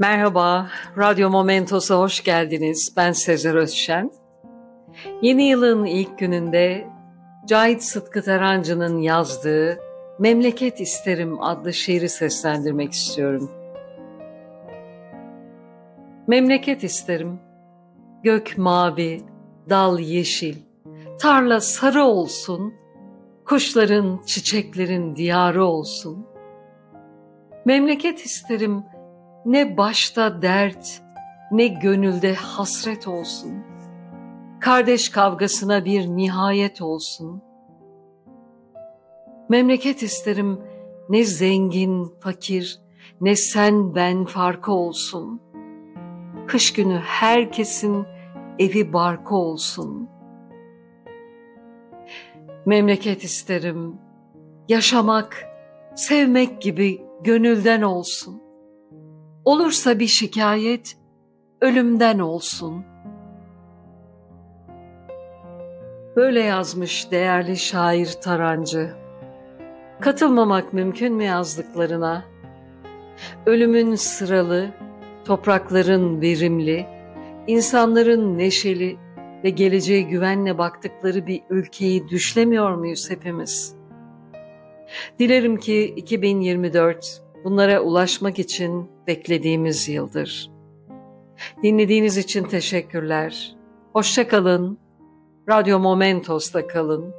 Merhaba, Radyo Momentos'a hoş geldiniz. Ben Sezer Özşen. Yeni yılın ilk gününde Cahit Sıtkı Tarancı'nın yazdığı Memleket İsterim adlı şiiri seslendirmek istiyorum. Memleket isterim, gök mavi, dal yeşil, tarla sarı olsun, kuşların, çiçeklerin diyarı olsun. Memleket isterim, ne başta dert, ne gönülde hasret olsun. Kardeş kavgasına bir nihayet olsun. Memleket isterim ne zengin, fakir, ne sen ben farkı olsun. Kış günü herkesin evi barkı olsun. Memleket isterim, yaşamak, sevmek gibi gönülden olsun.'' Olursa bir şikayet ölümden olsun. Böyle yazmış değerli şair Tarancı. Katılmamak mümkün mü yazdıklarına? Ölümün sıralı, toprakların verimli, insanların neşeli ve geleceğe güvenle baktıkları bir ülkeyi düşlemiyor muyuz hepimiz? Dilerim ki 2024 bunlara ulaşmak için beklediğimiz yıldır. Dinlediğiniz için teşekkürler. Hoşça kalın. Radyo Momentos'ta kalın.